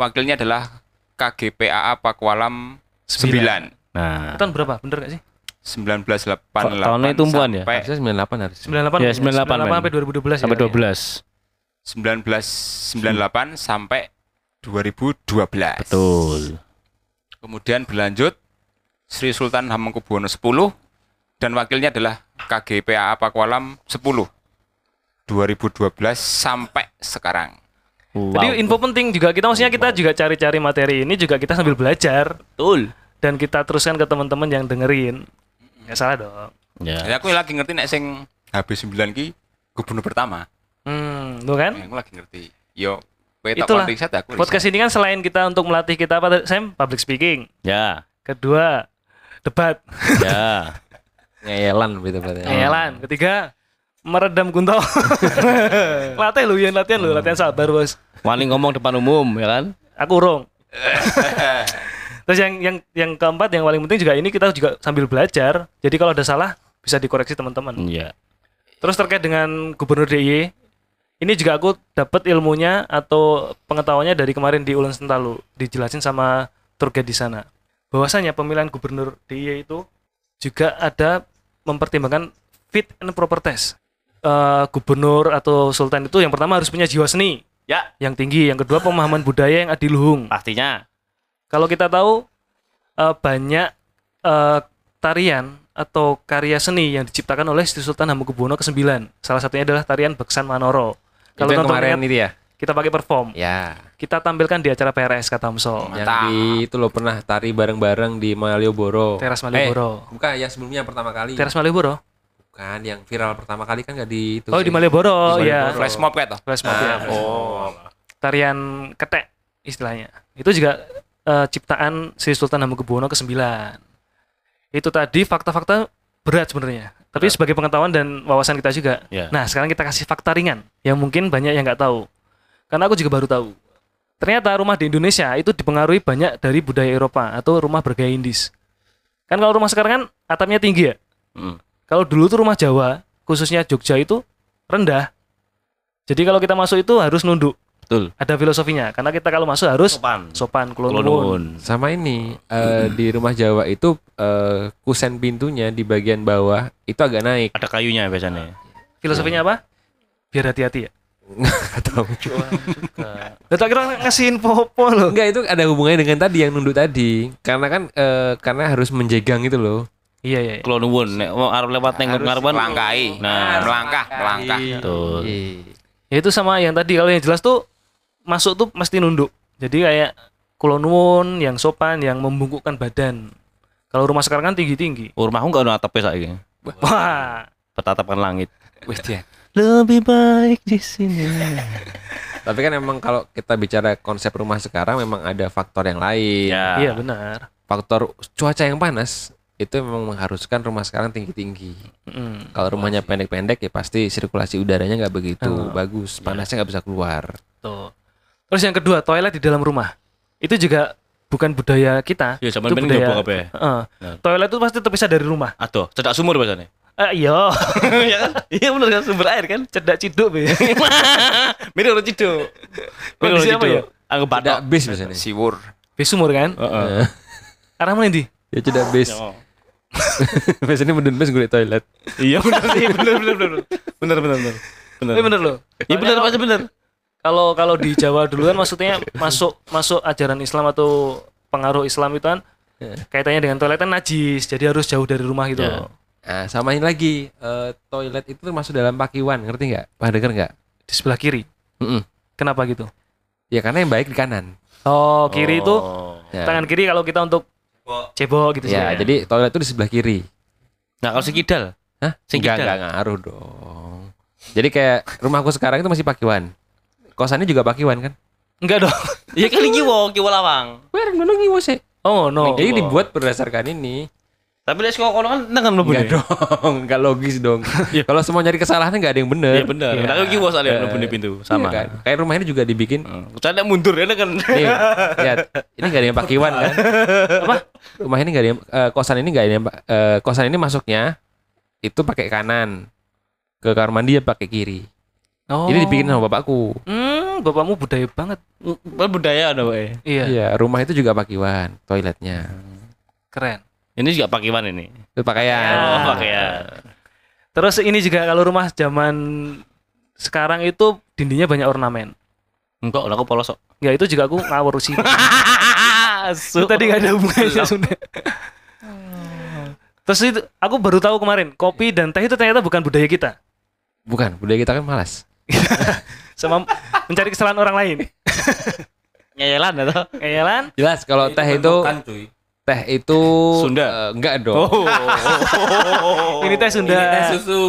wakilnya adalah KGPAA Pakualam 9 Nah, Tahun berapa? Bener gak sih? 1988 Tahunnya tumbuhan ya? sampai Harusnya 98 harus. 98. Ya, 98, men. sampai 2012 sampai ya. 12. 1998 sampai 2012. Betul. Kemudian berlanjut Sri Sultan Hamengkubuwono X dan wakilnya adalah KGPAA Pakualam 10 2012 sampai sekarang. Jadi info penting juga kita maksudnya kita juga cari-cari materi ini juga kita sambil belajar betul. dan kita teruskan ke teman-teman yang dengerin. Nggak salah dong. Ya. Jadi aku lagi ngerti nek sing HB9 ki gubernur pertama. Hmm, tuh kan? Aku lagi ngerti. Yo, kowe tak Itulah. riset aku riset. Podcast ini kan selain kita untuk melatih kita apa Sam? Public speaking. Ya. Kedua, debat. Ya. Ngeyelan gitu berarti. Ngeyelan. Ketiga, meredam kunto. latih lu, ya latihan lu, latihan sabar, Bos. Wani ngomong depan umum ya kan? Aku urung. Terus yang yang yang keempat yang paling penting juga ini kita juga sambil belajar. Jadi kalau ada salah bisa dikoreksi teman-teman. Iya. Terus terkait dengan Gubernur DIY, ini juga aku dapat ilmunya atau pengetahuannya dari kemarin di Ulen Sentalu, dijelasin sama tour guide di sana. Bahwasanya pemilihan Gubernur DIY itu juga ada mempertimbangkan fit and proper test. Eh, gubernur atau sultan itu yang pertama harus punya jiwa seni Ya, yang tinggi, yang kedua pemahaman budaya yang adiluhung. pastinya. Kalau kita tahu eh, banyak eh, tarian atau karya seni yang diciptakan oleh Sri Sultan Hamengkubuwono ke-9. Salah satunya adalah tarian Beksan Manoro. Itu Kalau yang nonton kemarin lihat, itu ya. kita pakai perform. Ya. Kita tampilkan di acara PRS kata Amso. Yang di itu lo pernah tari bareng-bareng di Malioboro. Teras Malioboro. Eh, bukan yang sebelumnya yang pertama kali. Teras Malioboro. Bukan yang viral pertama kali kan nggak di itu. Oh, di sih. Malioboro, Di ya. Malioboro. Flash mob kayak toh. Flash mob ya. Oh. Tarian ketek istilahnya. Itu juga eh, ciptaan Sri Sultan Hamengkubuwono ke-9. Itu tadi fakta-fakta berat sebenarnya. Tapi sebagai pengetahuan dan wawasan kita juga. Ya. Nah, sekarang kita kasih fakta ringan yang mungkin banyak yang nggak tahu. Karena aku juga baru tahu. Ternyata rumah di Indonesia itu dipengaruhi banyak dari budaya Eropa atau rumah bergaya Indis. Kan kalau rumah sekarang kan atapnya tinggi ya. Mm. Kalau dulu tuh rumah Jawa, khususnya Jogja itu rendah. Jadi kalau kita masuk itu harus nunduk. Betul. Ada filosofinya. Karena kita kalau masuk harus Sopan. sopan, nuwun. Sama ini eh, di rumah Jawa itu eh, kusen pintunya di bagian bawah itu agak naik. Ada kayunya biasanya. Filosofinya apa? Biar hati-hati ya. Nggak tahu. Tak kira ngasih info apa loh. Enggak itu ada hubungannya dengan tadi yang nunduk tadi. Karena kan eh, karena harus menjegang itu loh. Iya iya. iya. Kulon nuwun nek mau arep lewat Harus ngarepan Melangkai. Nah. melangkah, melangkah. Betul. Iya. Ya itu sama yang tadi kalau yang jelas tuh masuk tuh mesti nunduk. Jadi kayak kulon nuwun yang sopan yang membungkukkan badan. Kalau rumah sekarang kan tinggi-tinggi. Oh, rumahku enggak ono atapnya saiki. Wah. Bertatapkan langit. Wih dia. Lebih baik di sini. Tapi kan emang kalau kita bicara konsep rumah sekarang memang ada faktor yang lain. Ya. Iya benar. Faktor cuaca yang panas itu memang mengharuskan rumah sekarang tinggi-tinggi. Mm. Kalau rumahnya pendek-pendek ya pasti sirkulasi udaranya nggak begitu Oh. bagus, panasnya nggak bisa keluar. Tuh. Terus yang kedua, toilet di dalam rumah. Itu juga bukan budaya kita. Ya zaman Itu budaya- nyoba kabeh. Heeh. Ya. Toilet itu pasti terpisah dari rumah. Aduh, cedak sumur biasanya. Eh, iya. Iya kan? Iya bener kan sumber air kan? Cedak ciduk be. Mirip orang ciduk. Mirip orang apa ya? ciduk. Anggap Ada bis biasanya. Siwur. Be sumur kan? Heeh. Arah mana di? Ya tidak bis. Biasanya mendun bis gue toilet. Iya bener sih, bener bener bener. Bener bener bener. Bener. Eh bener loh. Iya bener pasti bener. Kalau kalau di Jawa dulu kan maksudnya masuk masuk ajaran Islam atau pengaruh Islam itu kan kaitannya dengan toilet kan najis, jadi harus jauh dari rumah gitu. Ya. Nah, samain lagi eh, toilet itu termasuk dalam pakiwan, ngerti nggak? Pernah denger nggak? Di sebelah kiri. Mm-mm. Kenapa gitu? Ya karena yang baik di kanan. Oh, kiri itu Oh. Ya. tangan kiri kalau kita untuk cebok gitu sih. Ya, jadi toilet itu di sebelah kiri. Nah, kalau sekidal. Hah? Enggak ngaruh dong. Jadi kayak rumahku sekarang itu masih pakiwan. Kosannya juga pakiwan kan? Enggak dong. Iya kali kiwo, kiwo lawang. Bareng dulu ngiwo sih. Oh, no. Jadi dibuat berdasarkan ini. Tapi lek sekolah kono kan tangan mlebu. Enggak dong, enggak logis dong. Kalau semua nyari kesalahan enggak ada yang bener. Iya bener. Nah, kiwo soalnya mlebu di pintu sama. Iya kan? Kayak rumah ini juga dibikin Saya mundur ya kan. Nih, lihat. Ini gak ada yang pakiwan kan? Apa? Rumah ini gak ada yang eh, kosan ini gak ada yang eh, kosan ini masuknya itu pakai kanan. Ke kamar mandi ya pakai kiri. Oh. Ini dibikin sama bapakku. Hmm, bapakmu budaya banget. Kan budaya ada wae. Iya, Iya, rumah itu juga pakiwan, toiletnya. keren. Ini juga pakiwan ini. Itu pakaian. Oh, pakaian. Terus ini juga kalau rumah zaman sekarang itu dindingnya banyak ornamen. Enggak, aku polos kok. Ya itu juga aku ngawur sih. itu tadi nggak ada hubungannya sudah. Terus itu aku baru tahu kemarin kopi dan teh itu ternyata bukan budaya kita. Bukan, budaya kita kan malas. Sama mencari kesalahan orang lain. Nyeyelan atau? Kayalan? Jelas kalau teh itu Bukan cuy. teh itu Sunda? eh, enggak dong. Ini teh Sunda. Ini teh susu.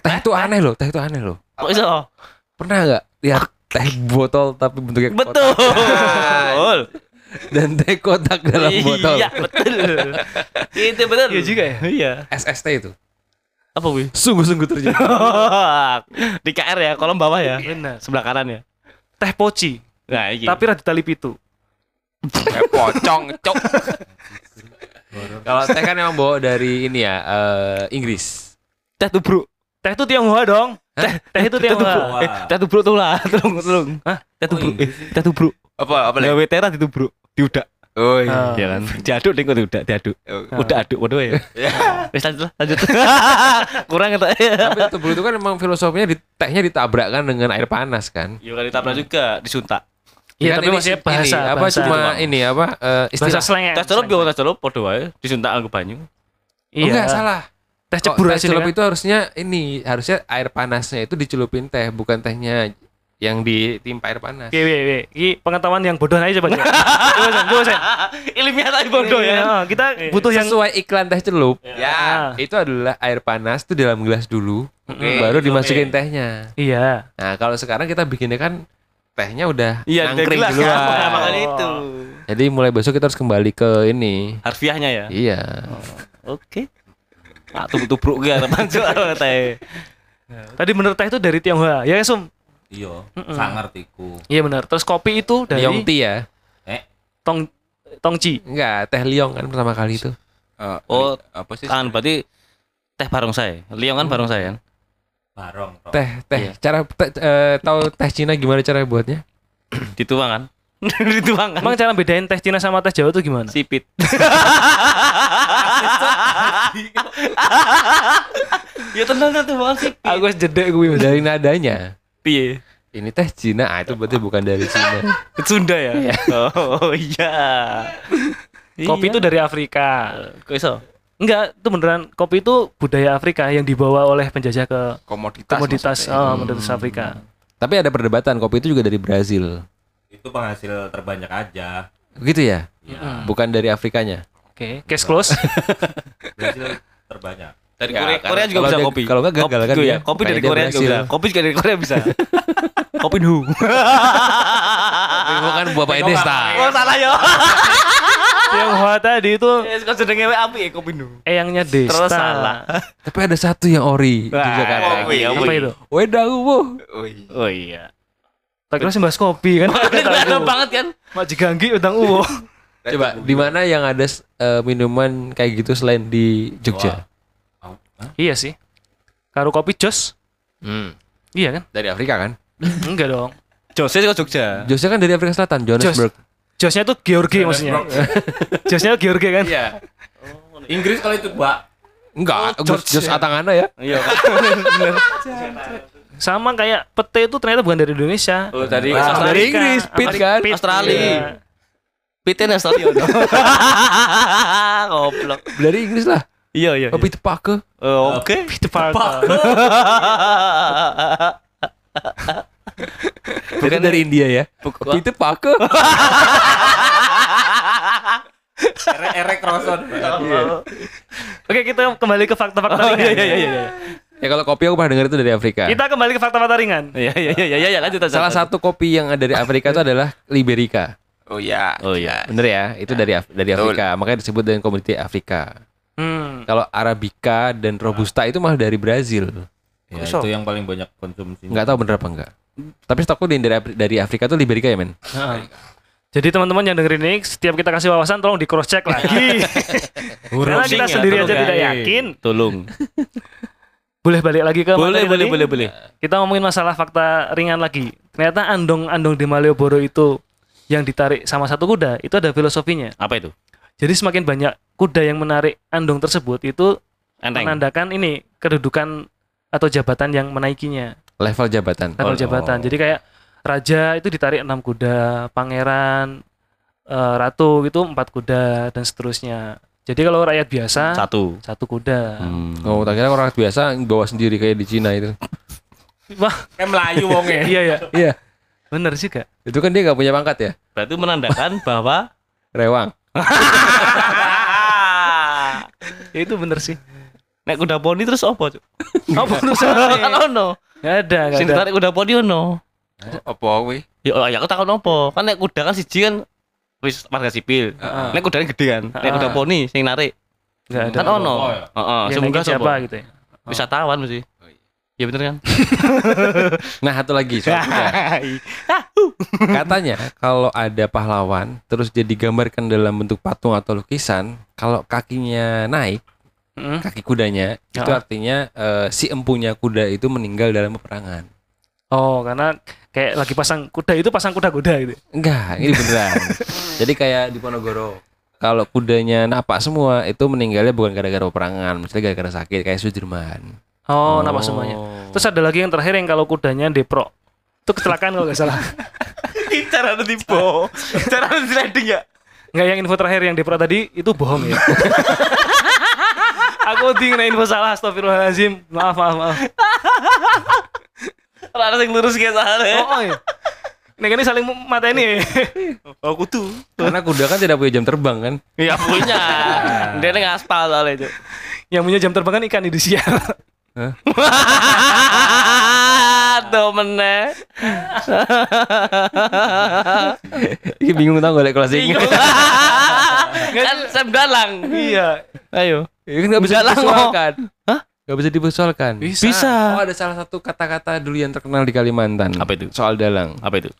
Teh itu aneh loh, teh itu aneh loh. Kok iso? Pernah nggak lihat teh botol tapi bentuknya kotak? Betul. dan teh kotak dalam botol. Iya, betul. Itu betul. Iya juga ya. Iya. SST itu. Apa wih? Sungguh-sungguh terjadi. Di KR ya, kolom bawah ya. Benar. Sebelah kanan ya. Teh poci, Nah, iki. tapi rada tali pitu. Kayak pocong, cok. Kalau teh kan emang bawa dari ini ya eh, Inggris. Teh tubruk. Teh itu Tionghoa dong. Teh teh itu Tionghoa. Eh, teh tubruk tuh lah, tolong tolong. Hah? Teh tubruk. Eh, teh tubruk. Apa apa lagi? Gawe tera ditubruk, diudak. Oh iya. Ah. Ya kan. Diaduk ding diudak, diaduk. Oh. Udah aduk waduh ya. Wis lanjut lah, lanjut. Kurang eta. Tapi tubuh itu kan emang filosofinya di, tehnya ditabrakkan dengan air panas kan. Ya kan ditabrak juga, disuntak. Iya, Kan tapi ini- masih ini, bahasa apa bahasa cuma ini apa eh, bahasa istilah slang. Tes celup yo tes celup padha wae, disuntak anggo banyu. Oh, enggak salah. Teh Kok cebur teh aja celup kan. itu harusnya ini harusnya air panasnya itu dicelupin teh bukan tehnya yang ditimpa air panas. Oke, oke, oke. Ini pengetahuan yang bodoh aja coba. coba. Coba, Sen. coba, Sen. Ilmiah tapi bodoh Iya, ya. Kita butuh yang sesuai iklan teh celup. Ah. Itu adalah air panas tuh dalam gelas dulu, baru dimasukin tehnya. Iya. Nah, kalau sekarang kita bikinnya kan tehnya udah Iya, nangkring gelas duluan. kan. Nah, makanya itu. Jadi mulai besok kita harus kembali ke ini. Harfiahnya ya. Iya. Oke. Ah, tubruk-tubruk ge arepan cuk teh. Tadi bener teh itu dari Tionghoa. Ya, Sum. Iya, sangar tiku. Iya benar. Terus kopi itu dari Liong tea ya? Eh, Tong Tongci. Enggak, teh liong kan pertama kali itu. Eh, Oh, apa sih? kan berarti teh barongsai. Liong kan barongsai kan? barong. Tok. Teh, teh. Cara teh, eh, tahu teh Cina gimana cara buatnya? Dituang kan? Dituang kan? Emang cara bedain teh Cina sama teh Jawa itu gimana? sipit. ya tenang tuh banget sipit. Aku jedek gue Dari nadanya. Piye? Ini teh Cina, ah, itu berarti bukan dari Cina. Sunda ya? Oh iya. Kopi itu dari Afrika. kok iso? Enggak, itu beneran kopi itu budaya Afrika yang dibawa oleh penjajah ke Komoditas. komoditas oh, komoditas Afrika. Tapi ada perdebatan, kopi itu juga dari Brazil. Itu penghasil terbanyak aja. Gitu ya? Ya, Bukan dari Afrikanya. Oke, case close. Brazil terbanyak. Dari Ya, Korea, Korea juga bisa kopi. kalau nggak gagal Kopi- kan iya, dia. Kopi dari Korea juga bisa. Kopi juga dari Korea bisa. kopi nu. bukan Bapak Edesta. Oh salah yo. Tionghoa tadi itu Ya suka jenenge wae api ya kopi nu. eyangnya Desta. Terus salah. Tapi ada satu yang ori di Jakarta. oh, iya, Apa itu? Wedang wuh. Oh iya. Oh iya. Tak kira sih bahas kopi kan. Ada banget kan? Mak Jiganggi utang uwo. Coba di mana yang ada eh, minuman kayak gitu selain di Jogja? Au, hah? Iya sih. Karo kopi Jos. Hmm. Iya kan? Dari Afrika kan? Enggak dong. Jose kok Jogja. Jogja kan dari Afrika Selatan, Johannesburg. Josnya tuh Georgi maksudnya. Josnya Georgi kan? Iya. Inggris kalau itu, Mbak. Enggak, Oh, Jos. Jos Atangana ya. Iya. Sama kayak pete itu ternyata bukan dari Indonesia. Oh dari Wah, Australia. dari Inggris, pit kan? Pit, Australia. iya. Pitin Australia. Goblok. Dari Inggris lah. Iya iya. Kopi tepake. Oh, Oke. Pit Parker. Bukan dari India ya. Kopi tepake. Erek erek Roson. Oke, kita kembali ke fakta-fakta Oh ringan. iya iya iya iya. Ya kalau kopi aku pernah dengar itu dari Afrika. Kita kembali ke fakta-fakta ringan. Iya iya iya iya iya lanjut lanjut. Salah satu kopi yang ada dari Afrika itu adalah Liberica. Oh iya. Oh iya. Bener ya? Itu dari Af- dari Betul. Afrika. Makanya disebut dengan komoditi Afrika. Hmm. Kalau Arabica dan Robusta itu malah dari Brazil. Ya, Kok itu yang paling banyak konsumsi. Nggak tahu bener apa enggak. Tapi stokku di- dari dari Afrika tuh Liberica ya, men. Jadi teman-teman yang dengerin ini, setiap kita kasih wawasan tolong di cross check lagi. Karena kita sendiri aja tidak yakin. Tolong. Boleh balik lagi ke Boleh materi boleh tadi? boleh boleh. Kita ngomongin masalah fakta ringan lagi. Ternyata andong-andong di Malioboro itu yang ditarik sama satu kuda itu ada filosofinya. Apa itu? Jadi semakin banyak kuda yang menarik andong tersebut itu Enteng. menandakan ini kedudukan atau jabatan yang menaikinya Level jabatan. level Oh. jabatan. Jadi kayak raja itu ditarik enam kuda, pangeran, eh, ratu itu empat kuda dan seterusnya. Jadi kalau rakyat biasa Satu. satu kuda. Hmm. Oh, tak kira orang biasa bawa sendiri kayak di Cina itu. Wah, Kayak Melayu wongnya. iya ya, Iya. bener sih kak. Itu kan dia nggak punya pangkat ya. Berarti menandakan bahwa Rewang. Ya, itu bener sih. nek kuda poni terus apa, Cuk? Apa Kan urusannya? ono. Gak ada, gak Sing ada. ditarik kuda poni ono. Apa kuwi? Ya oh, ya aku takon apa? Kan nek kuda kan siji kan wis warga sipil. Nek kudanya gede kan. Nek kuda poni sing narik ada. kan ono. Ya. Heeh, sing munggah naikin siapa gitu ya. Wisatawan mesti. Ya bener kan? Nah, satu lagi soal kuda. Katanya kalau ada pahlawan terus dia digambarkan dalam bentuk patung atau lukisan, kalau kakinya naik, Hmm? kaki kudanya itu Ya. artinya eh, si empunya kuda itu meninggal dalam peperangan. Oh, karena kayak lagi pasang kuda itu pasang kuda-kuda gitu. Enggak, ini beneran. Jadi kayak di Ponorogo. Kalau kudanya napak semua itu meninggalnya bukan gara-gara peperangan, mesti gara-gara sakit kayak Sudirman. Oh, nama semuanya. Terus ada lagi yang terakhir yang kalau kudanya depro. Itu kecelakaan kalau nggak salah. Cara ada tipe. Cara ada sliding ya. Nggak yang info terakhir yang depro tadi itu bohong ya. Aku ding info salah, astagfirullahaladzim. Maaf, maaf, maaf. Ora ada yang lurus kayak sana. Oh, oh ya. Nih ini saling mata ini. Aku tuh. Karena kuda kan tidak punya jam terbang kan. Ya punya. Dia ngaspal soalnya itu. Yang punya jam terbang kan ikan Indonesia. Tuh meneh. Ini bingung tau gak lek kelas ini. kan Sam Dalang. iya. Ayo. Ini nggak bisa dipersoalkan. Hah? Nggak bisa dipersoalkan. Bisa. Oh ada salah satu kata-kata dulu yang terkenal di Kalimantan. Apa itu? Soal dalang. Apa itu?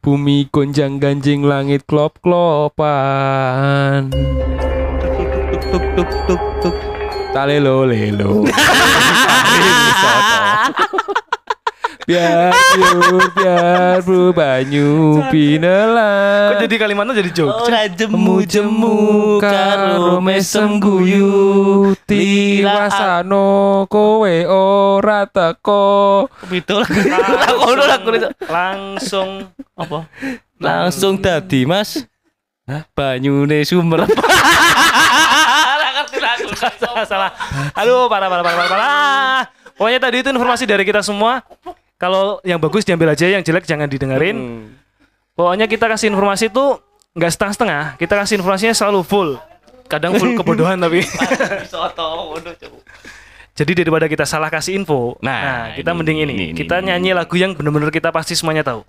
Bumi gonjang ganjing langit klop klopan. Tuk tuk tuk tuk tuk. Talelo lelo. biar biar biar bro banyu Kok pinelan. jadi Kalimantan jadi Jogja? Ora jemu-jemu karo mesem guyu Tiwasano kowe ora teko. Itu. Langsung Apa? Langsung tadi, Mas. Hah? Banyune sumber. salah, salah. Aduh, parah, parah, parah, parah, parah. Pokoknya tadi itu informasi dari kita semua. Kalau yang bagus diambil aja, yang jelek jangan didengerin. Pokoknya kita kasih informasi itu nggak setengah-setengah. Kita kasih informasinya selalu full. Kadang full kebodohan tapi. Jadi daripada kita salah kasih info, nah, Nah, kita ini, mending ini. ini, ini, kita ini. nyanyi lagu yang benar-benar kita pasti semuanya tahu.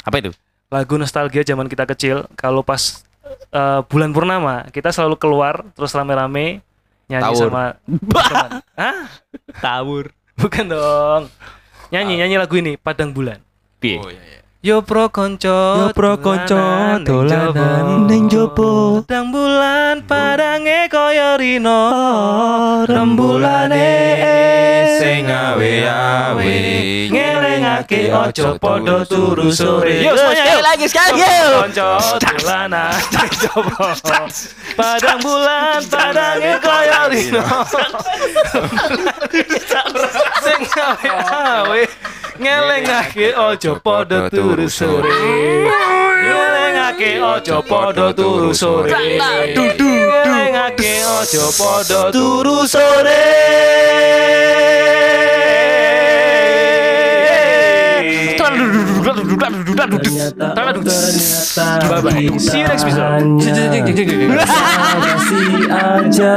Apa itu? Lagu nostalgia zaman kita kecil. Kalau pas eh, bulan purnama, kita selalu keluar terus rame-rame nyanyi Tawur. sama teman. Hah? Tawur. Bukan dong. Nyanyi, nyanyi lagu ini Padang Bulan. Piye? Yo pro konco, Yo pro konco, dolanan ning jopo. Padang bulan padange koyo rino Rembulane sing awe-awe. ngelengake ojo podo turu sore Yo, semuanya, ayo lagi sekali, yo. konco ning jopo Padang bulan padange koyo rino sing awe-awe ngelengake ojo podo turu sore. Ngelengake ojo podo turu sore. Ngelengake ojo podo turu sore Bye bye. See you next episode. aja.